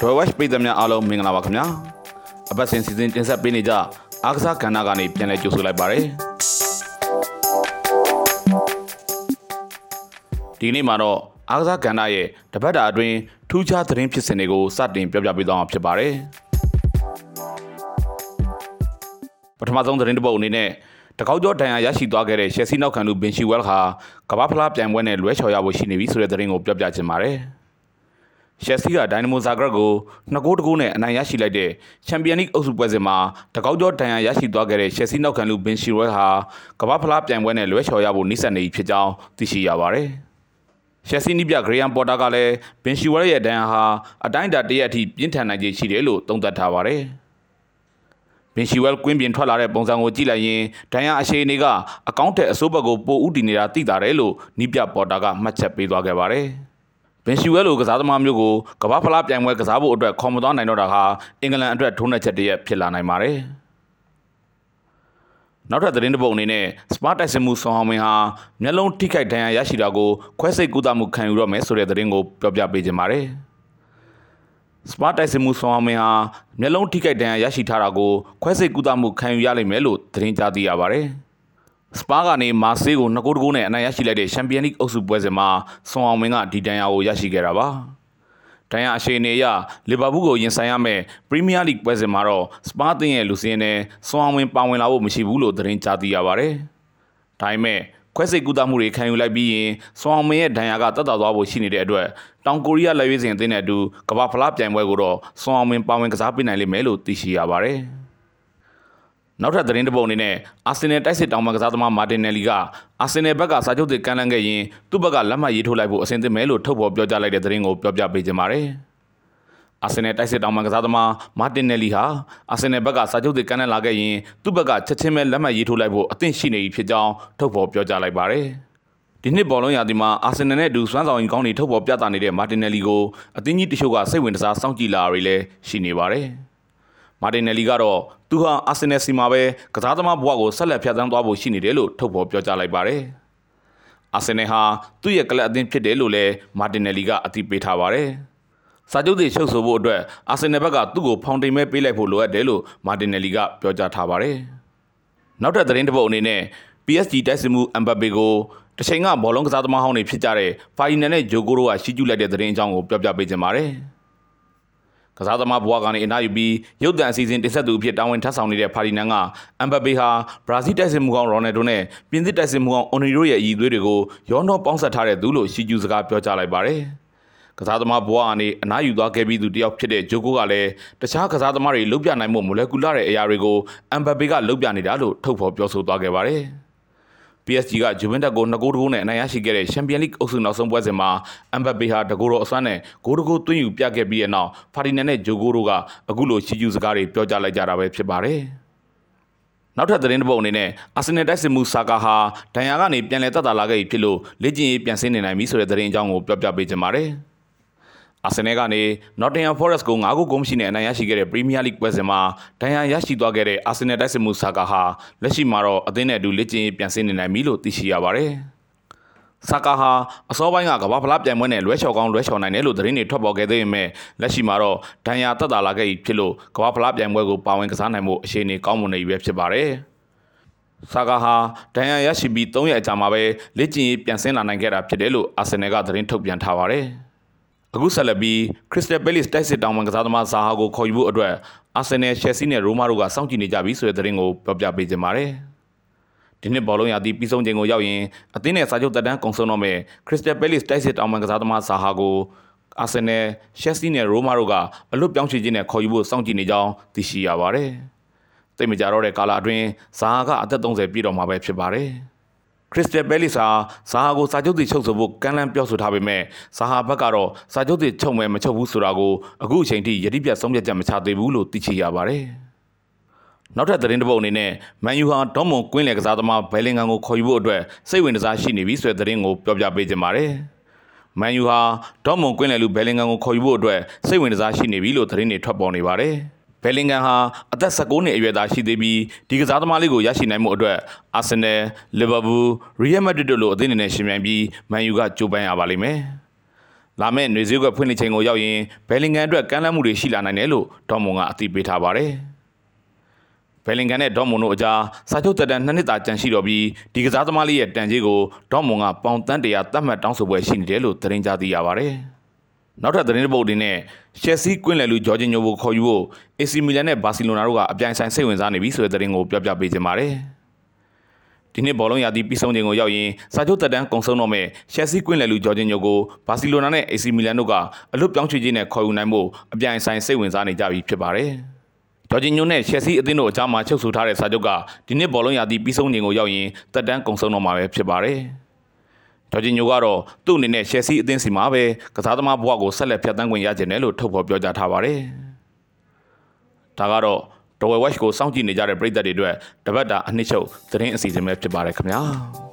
Dwell Watch ပြည်သူများအားလုံးမင်္ဂလာပါခင်ဗျာအပတ်စဉ်စီစဉ်တင်ဆက်ပေးနေကြအားကစားကဏ္ဍကနေပြန်လည်ကြိုဆိုလိုက်ပါရစေဒီနေ့မှာတော့အားကစားကဏ္ဍရဲ့တပတ်တာအတွင်းထူးခြားသတင်းဖြစ်စဉ်တွေကိုစတင်ပြောပြပေးသွားမှာဖြစ်ပါတယ်ပထမဆုံးသတင်းတစ်ပုဒ်အနေနဲ့တကောက်ကျော်ဒဏ်ရာရရှိသွားခဲ့တဲ့ရှယ်ဆီနောက်ခံလူဘင်ရှီဝဲလ်ဟာကမ္ဘာဖလားပြိုင်ပွဲနဲ့လွဲချော်ရဖို့ရှိနေပြီဆိုတဲ့သတင်းကိုပြောပြချင်ပါတယ်။ ရှယ်ဆီကဒိုင်နမိုဇာဂရက်ကို2ဂိုးတကူနဲ့အနိုင်ရရှိလိုက်တဲ့ချန်ပီယံလိအုပ်စုပွဲစဉ်မှာတကောက်ကျော်ဒဏ်ရာရရှိသွားခဲ့တဲ့ရှယ်ဆီနောက်ခံလူဘင်ရှီဝဲလ်ဟာကမ္ဘာဖလားပြိုင်ပွဲနဲ့လွဲချော်ရဖို့နှိစက်နေပြီဖြစ်ကြောင်းသိရှိရပါတယ်။ရှယ်ဆီနီးပြဂရီယန်ပေါ်တာကလည်းဘင်ရှီဝဲလ်ရဲ့ဒဏ်ရာဟာအတိုင်းအတာတရက်အထိပြင်းထန်နိုင်ခြေရှိတယ်လို့သုံးသပ်ထားပါတယ်။ဘင်ရှီဝဲလ်ကွင်းပြင်ထွက်လာတဲ့ပုံစံကိုကြည့်လိုက်ရင်ဒဏ်ရာအရှိန်တွေကအကောင့်တဲ့အစိုးဘက်ကိုပိုဥတည်နေတာသိတာတယ်လို့နီးပြပေါ်တာကမှတ်ချက်ပေးသွားခဲ့ပါတယ်။ ဘင်ရှီဝဲလိုကစားသမားမျိုးကိုကမ္ဘာဖလားပြိုင်ပွဲကစားဖို့အတွက်ခေါ်မသွားနိုင်တော့တာဟာအင်္ဂလန်အတွက်ထိုးနှက်ချက်တည်းဖြစ်လာနိုင်ပါတယ်။နောက်ထပ်သတင်းတစ်ပုဒ်အနေနဲ့စပါတိုက်စမှုဆောင်းအောင်မင်းဟာမျက်လုံးထိခိုက်ဒဏ်ရာရရှိတာကိုခွဲစိတ်ကူးသမှုခံယူတော့မယ်ဆိုတဲ့သတင်းကိုပြောပြပေးခြင်းပါတယ်။စပါတိုက်စစ်မှုဆောင်အောင်မင်းဟာမျက်လုံးထိခိုက်ဒဏ်ရာရရှိထားတာကိုခွဲစိတ်ကူးသမှုခံယူရလိမ့်မယ်လို့သတင်းကြားသိရပါတယ်။ စပါကနေမာဆေးကို2ဂိုးတဂိုးနဲ့အနိုင်ရရှိလိုက်တဲ့ချန်ပီယံလိအုပ်စုပွဲစဉ်မှာဆောင်အောင်မင်းကဒီဒဏ်ရာကိုရရှိခဲ့တာပါ။ဒဏ်ရာအရှိန်နေအရလီဗာပူးကိုရင်ဆိုင်ရမယ့်ပရီးမီးယားလိပွဲစဉ်မှာတော့စပါသင်းရဲ့လူစင်းနဲ့ဆောင်အောင်မင်းပါဝင်လာဖို့မရှိဘူးလို့သတင်းကြားသိရပါတယ်။ဒါပေမဲ့ခွဲစိတ်ကူးသမှုတွေခံယူလိုက်ပြီးရင်ဆွမ်အောင်မင်းရဲ့ဒဏ်ရာကတက်တာသွားဖို့ရှိနေတဲ့အတွက်တောင်ကိုရီးယားလက်ရွေးစင်အသင်းနဲ့အတူကမ္ဘာဖလားပြိုင်ပွဲကိုတော့ဆွမ်အောင်မင်းပါဝင်ကစားပေးနိုင်လိမ့်မယ်လို့သိရှိရပါတယ်။ နောက်ထပ်သတင်းတစ်ပုဒ်အနေနဲ့အာဆင်နယ်တိုက်စစ်တောင်ပန်ကစားသမားမာတင်နယ်လီကအာဆင်နယ်ဘက်ကစာချုပ်တွေကမ်းလှမ်းခဲ့ရင်သူ့ဘက်ကလက်မှတ်ရေးထိုးလိုက်ဖို့အဆင်သင့်မယ်လို့ထုတ်ဖော်ပြောကြားလိုက်တဲ့သတင်းကိုပြောပြပေးခြင်းပါတယ်။အာဆင်နယ်တိုက်စစ်တောင်မှကစားသမားမာတင်နယ်လီဟာအာဆင်နယ်ဘက်ကစာချုပ်တွေကမ်းလှမ်းလာခဲ့ရင်သူ့ဘက်ကချက်ချင်းပဲလက်မှတ်ရေးထိုးလိုက်ဖို့အသင့်ရှိနေပြီဖြစ်ကြောင်းထုတ်ဖော်ပြောကြားလိုက်ပါတယ်။ဒီနှစ်ဘောလုံးရာသီမှာအာဆင်နယ်နဲ့အတူစွမ်းဆောင်ရည်ကောင်းတွေထုတ်ဖော်ပြသနေတဲ့မာတင်နယ်လီကိုအသင်းကြီးတချို့ကစိတ်ဝင်စားစောင့်ကြည့်လာရလည်းရှိနေပါတယ်။ မာတင်နယ်လီကတော့သူဟာအာဆင်နယ်စီမှာပဲကစားသမားဘဝကိုဆက်လက်ဖြတ်သန်းသွားဖို့ရှိနေတယ်လို့ထုတ်ဖော်ပြောကြားလိုက်ပါတယ်။အာဆင်နယ်ဟာသူ့ရဲ့ကလပ်အသင်းဖြစ်တယ်လို့လည်းမာတင်နယ်လီကအသိပေးထားပါတယ်။စာချုပ်တွေချုပ်ဆိုဖို့အတွက်အာဆင်နယ်ဘက်ကသူ့ကိုဖောင်တိန်မဲပေးလိုက်ဖို့လိုအပ်တယ်လို့မာတင်နယ်လီကပြောကြားထားပါတယ်။နောက်ထပ်သတင်းတစ်ပုဒ်အနေနဲ့ PSG တိုက်စစ်မှုအမ်ဘပေကိုတချိန်ကဘောလုံးကစားသမားဟောင်းတွေဖြစ်ကြတဲ့ဖာဒီနန်နဲ့ဂျိုကိုရိုကရှီကျူးလိုက်တဲ့သတင်းအကြောင်းကိုပြောပြပေးခြင်းပါတယ်။ ကစားသမားဘွားကနေအနားယူပြီးရုပ်တံအစီအစဉ်တင်ဆက်သူအဖြစ်တာဝန်ထမ်းဆောင်နေတဲ့ဖာဒီနန်ကအမ်ဘပေဟာဘရာဇီးတိုက်စစ်မှုကောင်ရိုနယ်ဒိုနဲ့ပြင်သစ်တိုက်စစ်မှုကောင်အွန်နီရိုရဲ့အည်သွေးတွေကိုရောနှောပေါင်းဆက်ထားတဲ့သူလို့ရှီကျူးစကားပြောကြားလိုက်ပါတယ်။ကစားသမားဘဝအနေအနားယူသွားခဲ့ပြီးသူတယောက်ဖြစ်တဲ့ဂျိုကိုကလည်းတခြားကစားသမားတွေလုပြနိုင်မှုမိုလက်ကူလာတဲ့အရာတွေကိုအမ်ဘပေကလုပြနေတာလို့ထုတ်ဖော်ပြောဆိုသွားခဲ့ပါတယ်။ PSG ကဂျူဗင်တက်ကို2ဂိုးတဂိုးနဲ့အနိုင်ရရှိခဲ့တဲ့ချန်ပီယံလိအုပ်စုနောက်ဆုံးပွဲစဉ်မှာအမ်ဘပေဟာတကိုယ်တော်အစွမ်းနဲ့ဂိုးတဂိုးသွင်းယူပြခဲ့ပြီးတဲ့နောက်ဖာဒီနန်နဲ့ဂျိုကိုတို့ကအခုလိုချီကျူးစကားတွေပြောကြားလိုက်ကြတာပဲဖြစ်ပါတယ်။နောက်ထပ်သတင်းတစ်ပုဒ်အနေနဲ့အာဆင်နယ်တိုက်စစ်မှုဆာကာဟာဒဏ်ရာကနေပြန်လည်တက်တာလာခဲ့ပြီဖြစ်လို့လက်ကျင်ရေးပြန်ဆင်းနေနိုင်ပြီဆိုတဲ့သတင်းအကြောင်းကိုပြောပြပေးချင်ပါတယ်။ အာဆင်နယ်ကနေ Nottingham Forest ကို9ဂိုးဂိုးမရှိနဲ့အနိုင်ရရှိခဲ့တဲ့ Premier League ပွဲစဉ်မှာဒဏ်ရာရရှိသွားခဲ့တဲ့အာဆင်နယ်တိုက်စစ်မှုဆာကာဟာလက်ရှိမှာတော့အသင်းနဲ့အတူလက်ကျင်းပြန်ဆင်းနေနိုင်ပြီလို့သိရှိရပါတယ်။ဆာကာဟာအစောပိုင်းကကမ္ဘာဖလားပြိုင်ပွဲနဲ့လွဲချော်ကောင်းလွဲချော်နိုင်တယ်လို့သတင်းတွေထွက်ပေါ်ခဲ့သေးပေမဲ့လက်ရှိမှာတော့ဒဏ်ရာတက်တာလာခဲ့ပြီဖြစ်လို့ကမ္ဘာဖလားပြိုင်ပွဲကိုပါဝင်ကစားနိုင်မှုအခြေအနေကောင်းမွန်နေပြီဖြစ်ပါတယ်။ဆာကာဟာဒဏ်ရာရရှိပြီး3ရက်အကြာမှာပဲလက်ကျင်းပြန်ဆင်းလာနိုင်ခဲ့တာဖြစ်တယ်လို့အာဆင်နယ်ကသတင်းထုတ်ပြန်ထားပါတယ်။ အခုဆက်လက်ပြီး Crystal Palace တိုက်စစ်တောင်ပန်ကစားသမားဇာဟာကိုခေါ်ယူဖို့အတွက် Arsenal, Chelsea နဲ့ Roma တို့ကစောင့်ကြည့်နေကြပြီဆိုတဲ့သတင်းကိုပြောပြပေးကြပါမယ်။ဒီနှစ်ဘောလုံးရာသီပြီးဆုံးချိန်ကိုရောက်ရင်အသင်းနဲ့စာချုပ်တက်တန်းကုန်ဆုံးတော့မယ် Crystal Palace တိုက်စစ်တောင်ပန်ကစားသမားဇာဟာကို Arsenal, Chelsea နဲ့ Roma တို့ကအလွတ်ပြောင်းချခြင်းနဲ့ခေါ်ယူဖို့စောင့်ကြည့်နေကြောင်းသိရှိရပါတယ်။သိမကြတော့တဲ့ကာလအတွင်းဇာဟာကအသက်30ပြည့်တော်မှာပဲဖြစ်ပါတယ်။ ခရစ္စတယ်ဘဲလီစာဇာဟာကိုစာချုပ်တွေချုပ်ဆိုဖို့ကမ်းလှမ်းပြောဆိုထားပေမဲ့ဇာဟာဘက်ကတော့စာချုပ်တွေချုပ်မယ်မချုပ်ဘူးဆိုတာကိုအခုအချိန်ထိယတိပြတ်ဆုံးဖြတ်ချက်မချသေးဘူးလို့သိချရပါတယ်။နောက်ထပ်သတင်းတစ်ပုဒ်အနေနဲ့မန်ယူဟာဒေါမွန်ကွင်းလယ်ကစားသမားဘယ်လင်ဂန်ကိုခေါ်ယူဖို့အတွက်စိတ်ဝင်စားရှိနေပြီဆိုတဲ့သတင်းကိုပြောပြပေးခြင်းပါတယ်။မန်ယူဟာဒေါမွန်ကွင်းလယ်လူဘယ်လင်ဂန်ကိုခေါ်ယူဖို့အတွက်စိတ်ဝင်စားရှိနေပြီလို့သတင်းတွေထွက်ပေါ်နေပါတယ်။ ဘယ်လင်ဂန်ဟာအသက်19နှစ်အရွယ်သားရှိသေးပြီးဒီကစားသမားလေးကိုရရှိနိုင်မှုအတွက်အာဆင်နယ်၊လီဗာပူး၊ရီယယ်မက်ဒရစ်တို့လိုအသင်းတွေနဲ့ရှင်ပြိုင်ပြီးမန်ယူကကြိုးပမ်းရပါလိမ့်မယ်။လာမယ့်ຫນွေစည်းကွက်ဖွင့်လှစ်ချိန်ကိုရောက်ရင်ဘယ်လင်ဂန်အတွက်ကမ်းလှမ်းမှုတွေရှိလာနိုင်တယ်လို့ဒေါ်မွန်ကအသိပေးထားပါတယ်။ဘယ်လင်ဂန်နဲ့ဒေါ်မွန်တို့အကြားစာချုပ်တက်တန်နှစ်နှစ်တာကြန့်ရှိတော့ပြီးဒီကစားသမားလေးရဲ့တန်ကြီးကိုဒေါ်မွန်ကပေါင်တန်းတရာတတ်မှတ်တောင်းဆိုပွဲရှိနေတယ်လို့သတင်းကြားသိရပါတယ်။ နောက်ထပ်သတင်းတစ်ပုဒ်အနေနဲ့ရှယ်ဆီကွင်းလယ်လူဂျော်ဂျင်ညိုကိုခေါ်ယူဖို့ AC မီလန်နဲ့ဘာစီလိုနာတို့ကအပြိုင်ဆိုင်စိတ်ဝင်စားနေပြီဆိုတဲ့သတင်းကိုပြောပြပေးချင်ပါတယ်။ဒီနှစ်ဘောလုံးရာသီပြီးဆုံးချိန်ကိုရောက်ရင်စာချုပ်တက်တန်းကုံဆုံးတော့မဲ့ရှယ်ဆီကွင်းလယ်လူဂျော်ဂျင်ညိုကိုဘာစီလိုနာနဲ့ AC မီလန်တို့ကအလွတ်ပြောင်းချခြင်းနဲ့ခေါ်ယူနိုင်ဖို့အပြိုင်ဆိုင်စိတ်ဝင်စားနေကြပြီဖြစ်ပါတယ်။ဂျော်ဂျင်ညိုနဲ့ရှယ်ဆီအသင်းတို့အကြားမှာချုပ်ဆိုထားတဲ့စာချုပ်ကဒီနှစ်ဘောလုံးရာသီပြီးဆုံးချိန်ကိုရောက်ရင်တက်တန်းကုံဆုံးတော့မှာပဲဖြစ်ပါတယ်။ ဂျော်ဂျင်ညိုကတော့သူ့အနေနဲ့ရှယ်ဆီအသင်းစီမှာပဲကစားသမားဘဝကိုဆက်လက်ဖျက်ဆီးခွင့်ရကျင်တယ်လို့ထုတ်ဖော်ပြောကြားထားပါတယ်။ဒါကတော့တော်ဝဲဝက်ကိုစောင့်ကြည့်နေကြတဲ့ပရိသတ်တွေအတွက်တပတ်တာအနှစ်ချုပ်သတင်းအစီအစဉ်ပဲဖြစ်ပါတယ်ခင်ဗျာ။